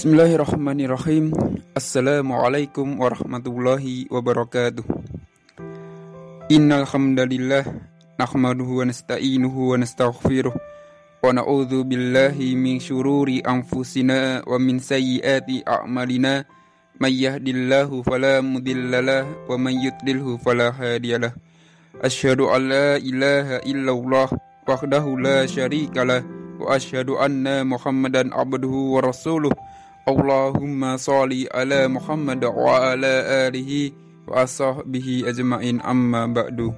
Bismillahirrahmanirrahim. Assalamualaikum warahmatullahi wabarakatuh. Innal hamdalillah nahmaduhu wa nasta'inuhu wa nastaghfiruh wa na'udzu billahi min syururi anfusina wa min sayyiati a'malina. May yahdihillahu fala mudhillalah wa may yudlilhu fala hadiyalah Asyhadu an la ilaha illallah wahdahu la syarikalah wa asyhadu anna Muhammadan abduhu wa rasuluh Allahumma salli ala Muhammad wa ala alihi wa ashabihi ajmain amma ba'du.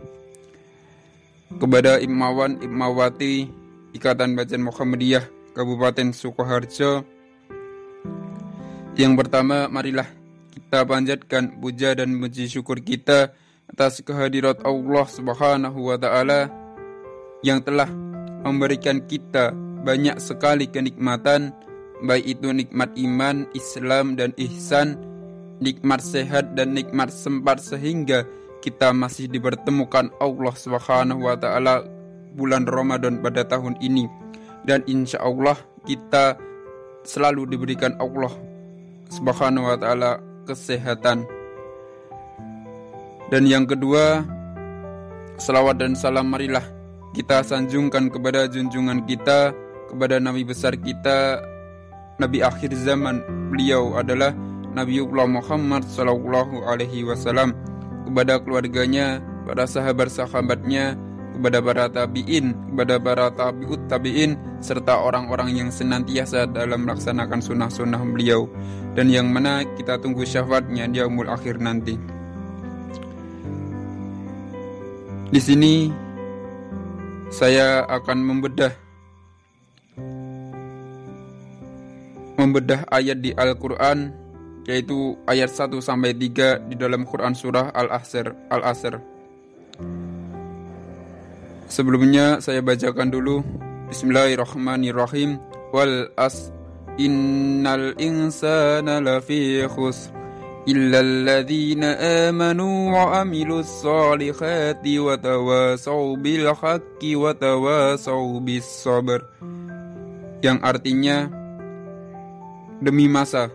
Kepada Imawan Imawati Ikatan Bacaan Muhammadiyah Kabupaten Sukoharjo. Yang pertama marilah kita panjatkan puja dan puji syukur kita atas kehadirat Allah Subhanahu wa taala yang telah memberikan kita banyak sekali kenikmatan baik itu nikmat iman, Islam dan ihsan, nikmat sehat dan nikmat sempat sehingga kita masih dipertemukan Allah Subhanahu wa taala bulan Ramadan pada tahun ini dan insya Allah kita selalu diberikan Allah Subhanahu wa taala kesehatan. Dan yang kedua, salawat dan salam marilah kita sanjungkan kepada junjungan kita, kepada nabi besar kita nabi akhir zaman beliau adalah Nabiullah Muhammad Sallallahu Alaihi Wasallam kepada keluarganya, para sahabat-sahabatnya, kepada para tabiin, kepada para tabiut tabiin, serta orang-orang yang senantiasa dalam melaksanakan sunnah-sunnah beliau dan yang mana kita tunggu syafaatnya di umul akhir nanti. Di sini saya akan membedah membedah ayat di Al-Qur'an yaitu ayat 1 sampai 3 di dalam Quran surah Al-Asr. Al-Asr. Sebelumnya saya bacakan dulu Bismillahirrahmanirrahim wal as innal insana lafi khusr إلا الذين آمنوا وعملوا الصالحات وتواصوا بالحق وتواصوا بالصبر yang artinya demi masa.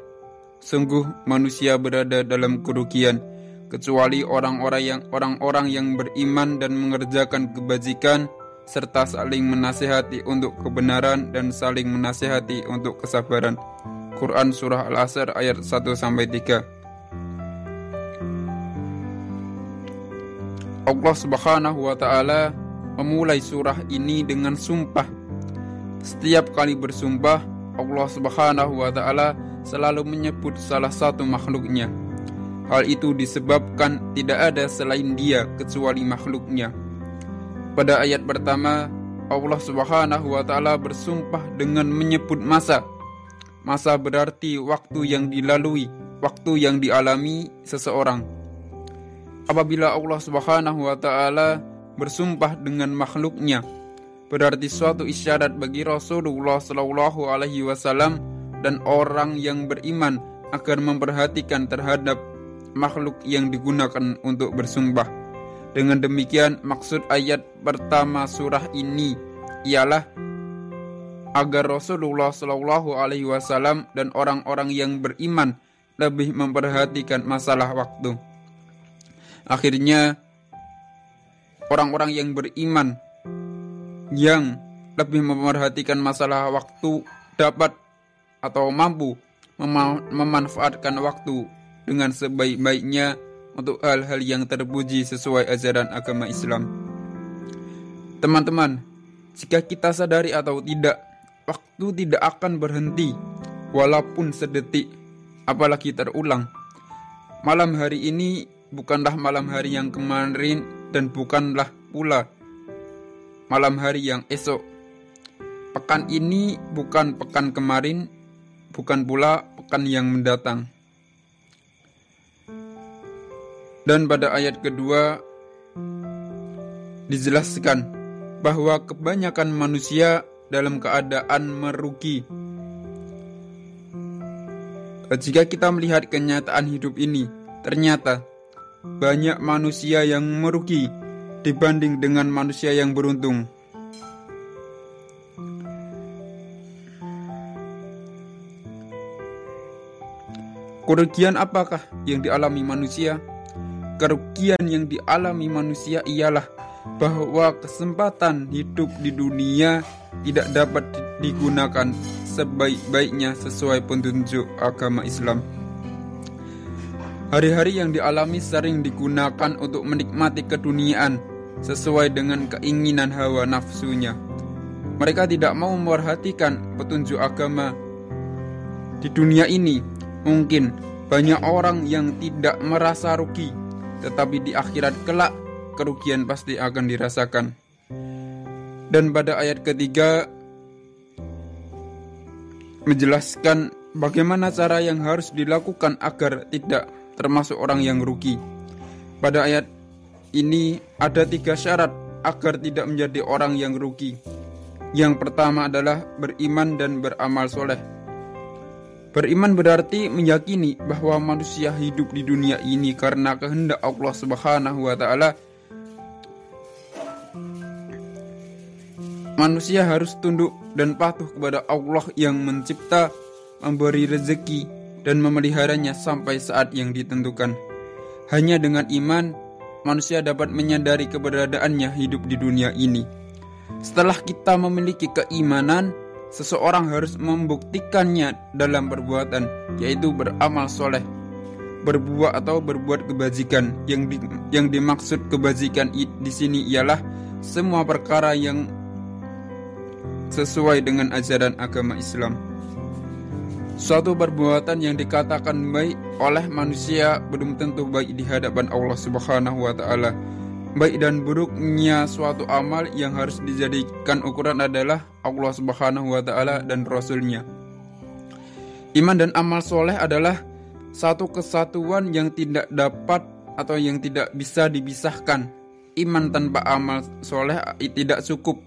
Sungguh manusia berada dalam kerugian, kecuali orang-orang yang orang-orang yang beriman dan mengerjakan kebajikan serta saling menasehati untuk kebenaran dan saling menasehati untuk kesabaran. Quran surah Al-Asr ayat 1 sampai 3. Allah Subhanahu wa taala memulai surah ini dengan sumpah. Setiap kali bersumpah, Allah Subhanahu wa taala selalu menyebut salah satu makhluknya. Hal itu disebabkan tidak ada selain Dia kecuali makhluknya. Pada ayat pertama, Allah Subhanahu wa taala bersumpah dengan menyebut masa. Masa berarti waktu yang dilalui, waktu yang dialami seseorang. Apabila Allah Subhanahu wa taala bersumpah dengan makhluknya, berarti suatu isyarat bagi Rasulullah Shallallahu Alaihi Wasallam dan orang yang beriman agar memperhatikan terhadap makhluk yang digunakan untuk bersumpah. Dengan demikian, maksud ayat pertama surah ini ialah agar Rasulullah Shallallahu Alaihi Wasallam dan orang-orang yang beriman lebih memperhatikan masalah waktu. Akhirnya, orang-orang yang beriman yang lebih memperhatikan masalah waktu dapat atau mampu mem memanfaatkan waktu dengan sebaik-baiknya untuk hal-hal yang terpuji sesuai ajaran agama Islam. Teman-teman, jika kita sadari atau tidak, waktu tidak akan berhenti walaupun sedetik, apalagi terulang. Malam hari ini bukanlah malam hari yang kemarin dan bukanlah pula malam hari yang esok. Pekan ini bukan pekan kemarin, bukan pula pekan yang mendatang. Dan pada ayat kedua dijelaskan bahwa kebanyakan manusia dalam keadaan merugi. Jika kita melihat kenyataan hidup ini, ternyata banyak manusia yang merugi dibanding dengan manusia yang beruntung. Kerugian apakah yang dialami manusia? Kerugian yang dialami manusia ialah bahwa kesempatan hidup di dunia tidak dapat digunakan sebaik-baiknya sesuai petunjuk agama Islam. Hari-hari yang dialami sering digunakan untuk menikmati keduniaan sesuai dengan keinginan hawa nafsunya. Mereka tidak mau memperhatikan petunjuk agama di dunia ini. Mungkin banyak orang yang tidak merasa rugi, tetapi di akhirat kelak kerugian pasti akan dirasakan. Dan pada ayat ketiga menjelaskan bagaimana cara yang harus dilakukan agar tidak termasuk orang yang rugi. Pada ayat ini ada tiga syarat agar tidak menjadi orang yang rugi. Yang pertama adalah beriman dan beramal soleh. Beriman berarti meyakini bahwa manusia hidup di dunia ini karena kehendak Allah Subhanahu wa taala. Manusia harus tunduk dan patuh kepada Allah yang mencipta, memberi rezeki, dan memeliharanya sampai saat yang ditentukan. Hanya dengan iman, manusia dapat menyadari keberadaannya hidup di dunia ini. Setelah kita memiliki keimanan, seseorang harus membuktikannya dalam perbuatan, yaitu beramal soleh, berbuat atau berbuat kebajikan. Yang di, yang dimaksud kebajikan di sini ialah semua perkara yang sesuai dengan ajaran agama Islam. Suatu perbuatan yang dikatakan baik oleh manusia belum tentu baik di hadapan Allah Subhanahu wa taala. Baik dan buruknya suatu amal yang harus dijadikan ukuran adalah Allah Subhanahu wa taala dan rasulnya. Iman dan amal soleh adalah satu kesatuan yang tidak dapat atau yang tidak bisa dipisahkan. Iman tanpa amal soleh tidak cukup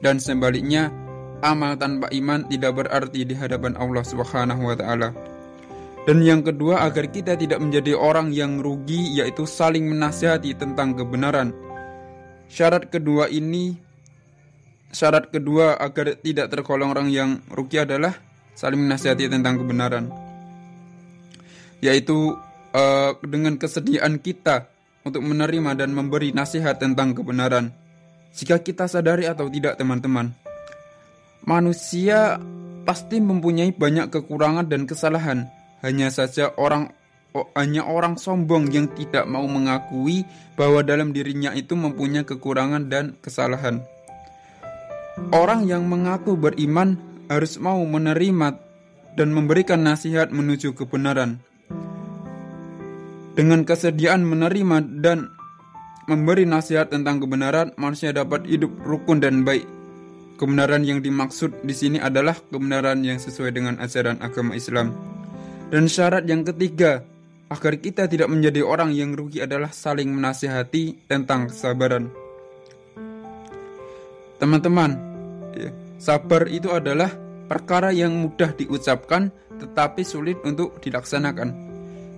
dan sebaliknya amal tanpa iman tidak berarti di hadapan Allah Subhanahu wa taala. Dan yang kedua agar kita tidak menjadi orang yang rugi yaitu saling menasihati tentang kebenaran. Syarat kedua ini syarat kedua agar tidak tergolong orang yang rugi adalah saling menasihati tentang kebenaran. Yaitu uh, dengan kesediaan kita untuk menerima dan memberi nasihat tentang kebenaran. Jika kita sadari atau tidak teman-teman, Manusia pasti mempunyai banyak kekurangan dan kesalahan. Hanya saja orang oh, hanya orang sombong yang tidak mau mengakui bahwa dalam dirinya itu mempunyai kekurangan dan kesalahan. Orang yang mengaku beriman harus mau menerima dan memberikan nasihat menuju kebenaran. Dengan kesediaan menerima dan memberi nasihat tentang kebenaran, manusia dapat hidup rukun dan baik Kebenaran yang dimaksud di sini adalah kebenaran yang sesuai dengan ajaran agama Islam. Dan syarat yang ketiga, agar kita tidak menjadi orang yang rugi adalah saling menasihati tentang kesabaran. Teman-teman, ya, sabar itu adalah perkara yang mudah diucapkan tetapi sulit untuk dilaksanakan.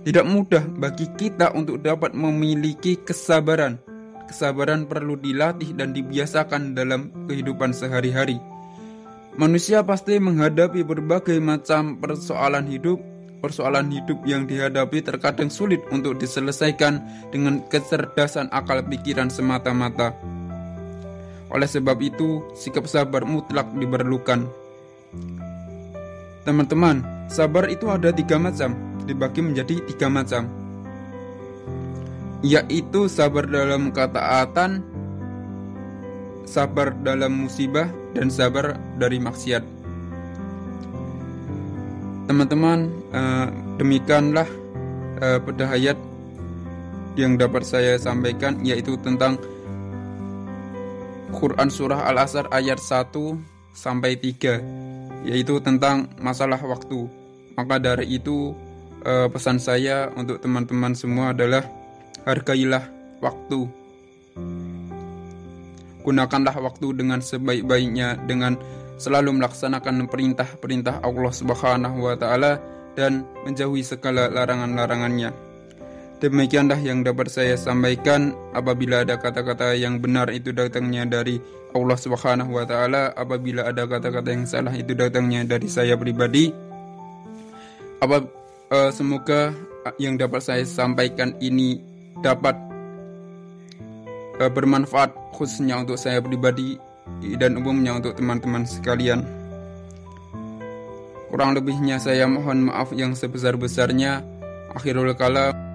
Tidak mudah bagi kita untuk dapat memiliki kesabaran kesabaran perlu dilatih dan dibiasakan dalam kehidupan sehari-hari. Manusia pasti menghadapi berbagai macam persoalan hidup. Persoalan hidup yang dihadapi terkadang sulit untuk diselesaikan dengan kecerdasan akal pikiran semata-mata. Oleh sebab itu, sikap sabar mutlak diperlukan. Teman-teman, sabar itu ada tiga macam, dibagi menjadi tiga macam yaitu sabar dalam ketaatan, sabar dalam musibah, dan sabar dari maksiat. Teman-teman, uh, demikianlah uh, pedahayat yang dapat saya sampaikan yaitu tentang Quran surah Al-Asr ayat 1 sampai 3 yaitu tentang masalah waktu. Maka dari itu uh, pesan saya untuk teman-teman semua adalah Hargailah waktu. Gunakanlah waktu dengan sebaik-baiknya dengan selalu melaksanakan perintah-perintah Allah Subhanahu wa taala dan menjauhi segala larangan-larangannya. Demikianlah yang dapat saya sampaikan apabila ada kata-kata yang benar itu datangnya dari Allah Subhanahu wa taala, apabila ada kata-kata yang salah itu datangnya dari saya pribadi. uh, semoga yang dapat saya sampaikan ini dapat uh, bermanfaat khususnya untuk saya pribadi dan umumnya untuk teman-teman sekalian. Kurang lebihnya saya mohon maaf yang sebesar-besarnya. Akhirul kalam.